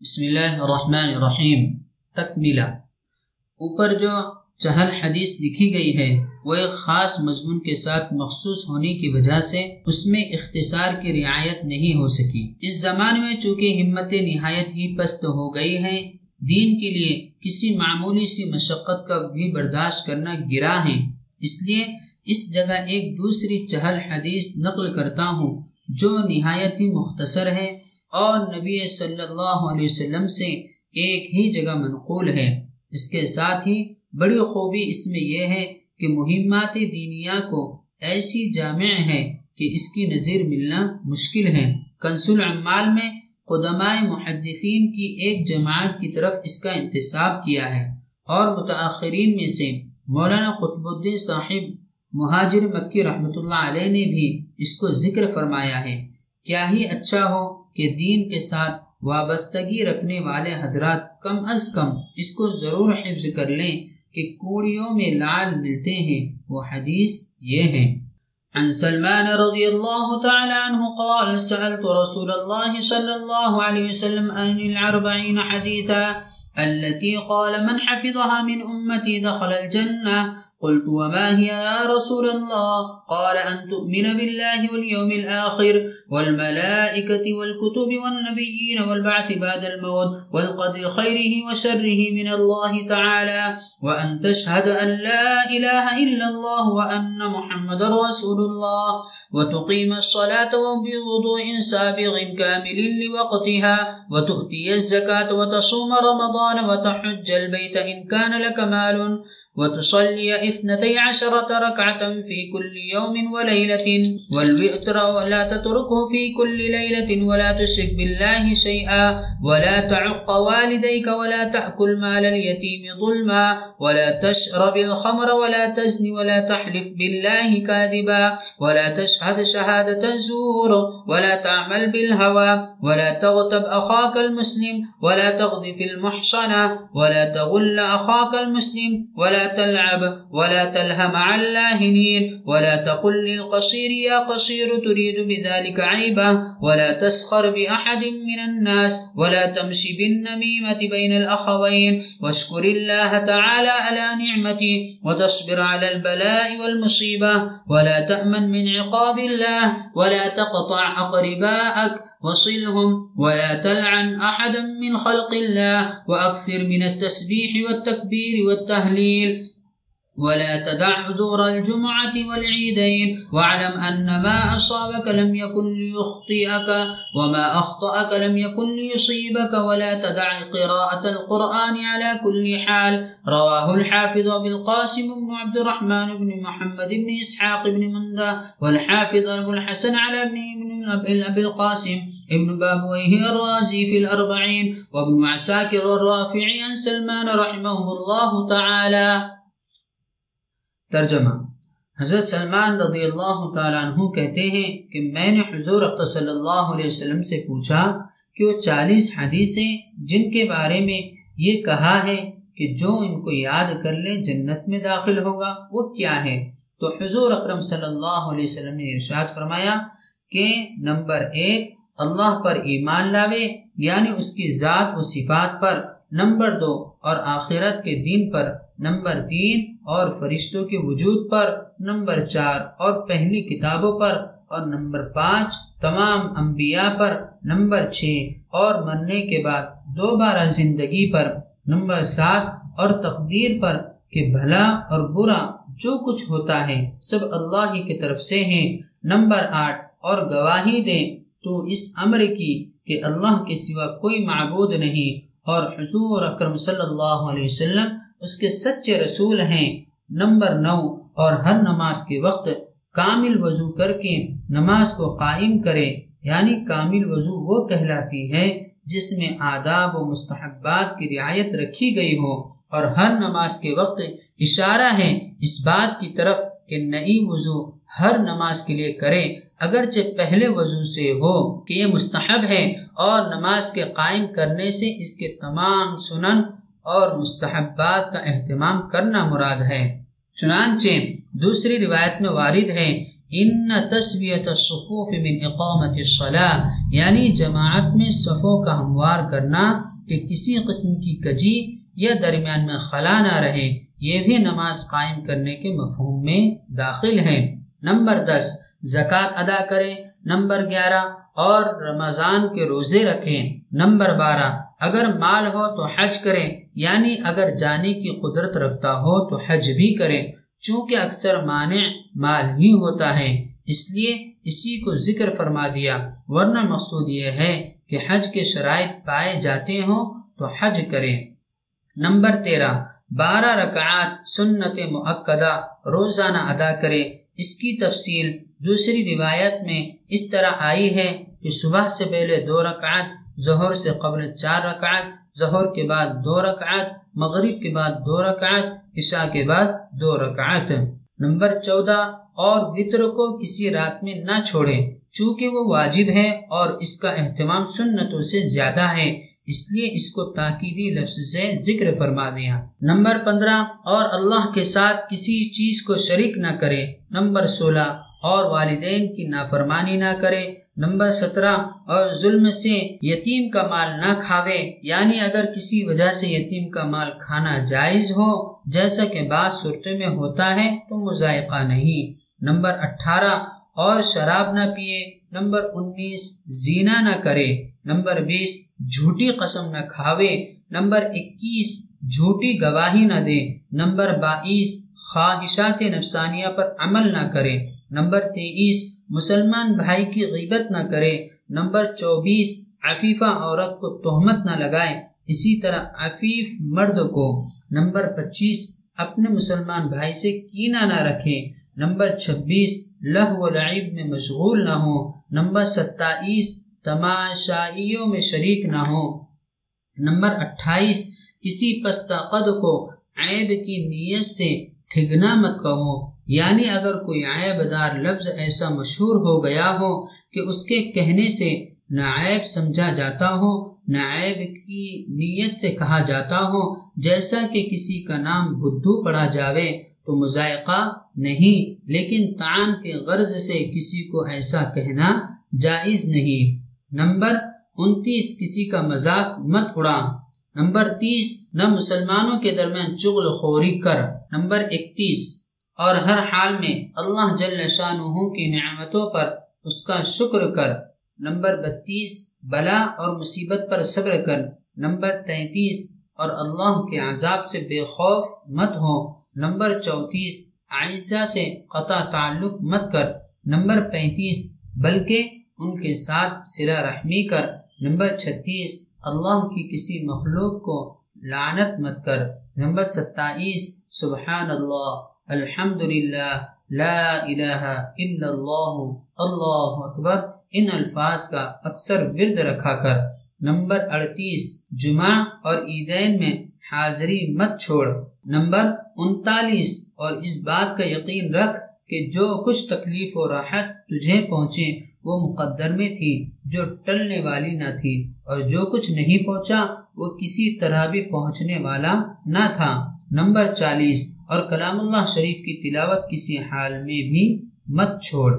بسم اللہ الرحمن الرحیم تکملہ اوپر جو چہل حدیث لکھی گئی ہے، وہ ایک خاص مضمون کے ساتھ مخصوص ہونے کی وجہ سے اس میں اختصار کی رعایت نہیں ہو سکی۔ اس زمانے میں چونکہ ہمت نہایت ہی پست ہو گئی ہے، دین کے لیے کسی معمولی سی مشقت کا بھی برداشت کرنا گرا ہے۔ اس لیے اس جگہ ایک دوسری چہل حدیث نقل کرتا ہوں، جو نہایت ہی مختصر ہے۔ اور نبی صلی اللہ علیہ وسلم سے ایک ہی جگہ منقول ہے۔ اس کے ساتھ ہی بڑی خوبی اس میں یہ ہے کہ مہمات دینیا کو ایسی جامع ہے کہ اس کی نظیر ملنا مشکل ہے۔ کنسل عمال میں قدماء محدثین کی ایک جماعت کی طرف اس کا انتصاب کیا ہے اور متاثرین میں سے مولانا قطب الدین صاحب مہاجر مکی رحمۃ اللہ علیہ نے بھی اس کو ذکر فرمایا ہے۔ کیا ہی اچھا ہو کہ دین کے ساتھ وابستگی رکھنے والے حضرات کم از کم اس کو ضرور حفظ کر لیں کہ کوڑیوں میں لال ملتے ہیں۔ وہ حدیث یہ ہے۔ عن سلمان رضي الله تعالى عنه قال، سألت رسول الله صلى الله عليه وسلم أن العربعين حديثا التي قال، من حفظها من أمتي دخل الجنة؟ قلت وما هي يا رسول الله؟ قال أن تؤمن بالله واليوم الآخر والملائكة والكتب والنبيين والبعث بعد الموت والقدر خيره وشره من الله تعالى وأن تشهد أن لا إله إلا الله وأن محمد رسول الله وتقيم الصلاة وبوضوء سابغ كامل لوقتها وتؤتي الزكاة وتصوم رمضان وتحج البيت إن كان لك مال. وتصلي اثنتي عشرة ركعة في كل يوم وليلة والوئتر ولا تتركه في كل ليلة ولا تشرك بالله شيئا ولا تعق والديك ولا تأكل مال اليتيم ظلما ولا تشرب الخمر ولا تزني ولا تحلف بالله كاذبا ولا تشهد شهادة زور ولا تعمل بالهوى ولا تغتب أخاك المسلم ولا تغذف المحصنة ولا تغل أخاك المسلم ولا تلعب ولا تلهم مع اللاهنين ولا تقل للقصير يا قصير تريد بذلك عيبة ولا تسخر بأحد من الناس ولا تمشي بالنميمة بين الأخوين واشكر الله تعالى على نعمتي وتصبر على البلاء والمصيبة ولا تأمن من عقاب الله ولا تقطع أقرباءك وصلهم ولا تلعن أحدا من خلق الله وأكثر من التسبيح والتكبير والتهليل ولا تدع دور الجمعة والعيدين واعلم أن ما أصابك لم يكن ليخطئك وما أخطأك لم يكن ليصيبك ولا تدع قراءة القرآن على كل حال. رواه الحافظ بالقاسم بن عبد الرحمن بن محمد بن إسحاق بن مندى والحافظ أبو الحسن على ابن أبي القاسم، ابن بابويه الرازي في الأربعين، وابن عساكر الرافعي عن سلمان رحمه الله تعالى. ترجمہ حضرت سلمان رضی اللہ تعالیٰ عنہ کہتے ہیں کہ میں نے حضور صلی اللہ علیہ وسلم سے پوچھا کہ وہ چالیس حدیثیں جن کے بارے میں یہ کہا ہے کہ جو ان کو یاد کر لے جنت میں داخل ہوگا، وہ کیا ہے؟ تو حضور اکرم صلی اللہ علیہ وسلم نے ارشاد فرمایا کہ نمبر ایک، اللہ پر ایمان لاوے یعنی اس کی ذات و صفات پر، نمبر دو، اور آخرت کے دین پر، نمبر تین، اور فرشتوں کے وجود پر، نمبر چار، اور پہلی کتابوں پر، اور نمبر پانچ، تمام انبیاء پر، نمبر چھ، اور مرنے کے بعد دوبارہ زندگی پر، نمبر سات، اور تقدیر پر کہ بھلا اور برا جو کچھ ہوتا ہے، سب اللہ ہی کی طرف سے ہیں، نمبر آٹھ اور گواہی دیں تو اس امر کی کہ اللہ کے سوا کوئی معبود نہیں اور حضور اکرم صلی اللہ علیہ وسلم اس کے سچے رسول ہیں۔ نمبر نو، اور ہر نماز کے وقت کامل وضو کر کے نماز کو قائم کرے یعنی کامل وضو وہ کہلاتی ہے جس میں آداب و مستحبات کی رعایت رکھی گئی ہو۔ اور ہر نماز کے وقت اشارہ ہے اس بات کی طرف کہ نئی وضو ہر نماز کے لیے کرے اگرچہ پہلے وضو سے ہو کہ یہ مستحب ہے اور نماز کے قائم کرنے سے اس کے تمام سنن اور مستحبات کا اہتمام کرنا مراد ہے۔ چنانچہ دوسری روایت میں وارد ہے، ان تصویت الصفوف من اقامت الصلاة یعنی جماعت میں صفوں کا ہموار کرنا کہ کسی قسم کی کجی یا درمیان میں خلا نہ رہے، یہ بھی نماز قائم کرنے کے مفہوم میں داخل ہے۔ نمبر دس زکوٰۃ ادا کرے نمبر گیارہ، اور رمضان کے روزے رکھیں، نمبر بارہ، اگر مال ہو تو حج کریں یعنی اگر جانے کی قدرت رکھتا ہو تو حج بھی کریں، چونکہ اکثر مانع مال ہی ہوتا ہے۔ اس لیے اسی کو ذکر فرما دیا، ورنہ مقصود یہ ہے کہ حج کے شرائط پائے جاتے ہوں تو حج کریں۔ نمبر تیرہ، بارہ رکعات سنت معقدہ روزانہ ادا کرے اس کی تفصیل دوسری روایت میں اس طرح آئی ہے کہ صبح سے پہلے دو رکعت، ظہر سے قبل چار رکعت، ظہر کے بعد دو رکعت، مغرب کے بعد دو رکعت، عشاء کے بعد دو رکعت۔ نمبر چودہ، اور وطر کو کسی رات میں نہ چھوڑے چونکہ وہ واجب ہے اور اس کا اہتمام سنتوں سے زیادہ ہے، اس لیے اس کو تاکیدی لفظ سے ذکر فرما دیا۔ نمبر پندرہ، اور اللہ کے ساتھ کسی چیز کو شریک نہ کرے نمبر سولہ اور والدین کی نافرمانی نہ کرے، نمبر سترہ، اور ظلم سے یتیم کا مال نہ کھاوے۔ یعنی اگر کسی وجہ سے یتیم کا مال کھانا جائز ہو، جیسا کہ بعض صورتوں میں ہوتا ہے، تو مذائقہ نہیں۔ نمبر اٹھارہ، اور شراب نہ پیے۔ نمبر انیس، زینا نہ کرے۔ نمبر بیس، جھوٹی قسم نہ کھاوے۔ نمبر اکیس، جھوٹی گواہی نہ دے۔ نمبر بائیس، خواہشات نفسانیہ پر عمل نہ کرے۔ نمبر تیئیس، مسلمان بھائی کی غیبت نہ کرے نمبر چوبیس، عفیفہ عورت کو تہمت نہ لگائے اسی طرح عفیف مرد کو۔ نمبر پچیس، اپنے مسلمان بھائی سے کینہ نہ رکھے نمبر چھبیس لہ و لعب میں مشغول نہ ہو نمبر ستائیس، تماشائیوں میں شریک نہ ہو نمبر اٹھائیس، کسی پستہ قد کو عیب کی نیت سے ٹھگنا مت کہو۔ یعنی اگر کوئی عیب دار لفظ ایسا مشہور ہو گیا ہو کہ اس کے کہنے سے نائب سمجھا جاتا ہو نائب کی نیت سے کہا جاتا ہو، جیسا کہ کسی کا نام بدھو پڑھا جاوے تو مذائقہ نہیں، لیکن تعان کے غرض سے کسی کو ایسا کہنا جائز نہیں۔ نمبر انتیس، کسی کا مذاق مت اڑا۔ نمبر تیس، نہ مسلمانوں کے درمیان چغل خوری کر۔ نمبر اکتیس اور ہر حال میں اللہ جل شاہ کی نعمتوں پر اس کا شکر کر۔ نمبر بتیس، بلا اور مصیبت پر صبر کر۔ نمبر تینتیس، اور اللہ کے عذاب سے بے خوف مت ہو۔ نمبر چونتیس، عائشہ سے قطع تعلق مت کر۔ نمبر پینتیس، بلکہ ان کے ساتھ سلا رحمی کر۔ نمبر چھتیس، اللہ کی کسی مخلوق کو لعنت مت کر۔ نمبر ستائیس، سبحان اللہ۔ الحمد للہ لا الہ الا اللہ اللہ اکبر، ان الفاظ کا اکثر ورد رکھا کر۔ نمبر اڑتیس، جمعہ اور عیدین میں حاضری مت چھوڑ۔ نمبر انتالیس، اور اس بات کا یقین رکھ کہ جو کچھ تکلیف و راحت تجھے پہنچے وہ مقدر میں تھی، جو ٹلنے والی نہ تھی، اور جو کچھ نہیں پہنچا، وہ کسی طرح بھی پہنچنے والا نہ تھا۔ نمبر چالیس اور کلام اللہ شریف کی تلاوت کسی حال میں بھی مت چھوڑ۔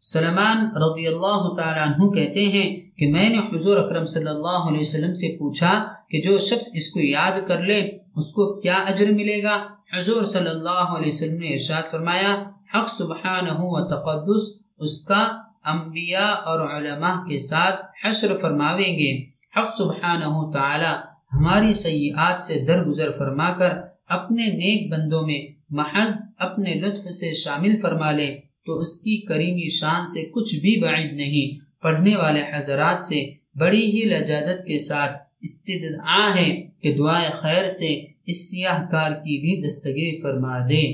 سلمان رضی اللہ تعالیٰ عنہ کہتے ہیں کہ میں نے حضور اکرم صلی اللہ علیہ وسلم سے پوچھا کہ جو شخص اس کو یاد کر لے، اس کو کیا اجر ملے گا؟ حضور صلی اللہ علیہ وسلم نے ارشاد فرمایا، حق سبحانہ و تقدس، اس کا انبیاء اور علماء کے ساتھ حشر فرماویں گے۔ حق سبحانہ تعالی ہماری سیئات سے درگزر فرما کر اپنے نیک بندوں میں محض اپنے لطف سے شامل فرما لے، تو اس کی کریمی شان سے کچھ بھی بعید نہیں۔ پڑھنے والے حضرات سے بڑی ہی لجادت کے ساتھ استدعا ہے کہ دعائے خیر سے اس سیاہ کار کی بھی دستگیر فرما دے۔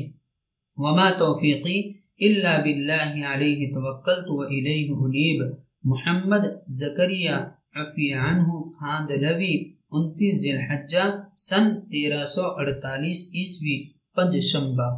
وما توفیقی اللہ باللہ علیہ توکلت و الیہ انیب۔ محمد زکریہ عفی عنہ خاند لوی انتیس ذی الحجہ سن تیرہ سو اڑتالیس عیسوی پنج شمبہ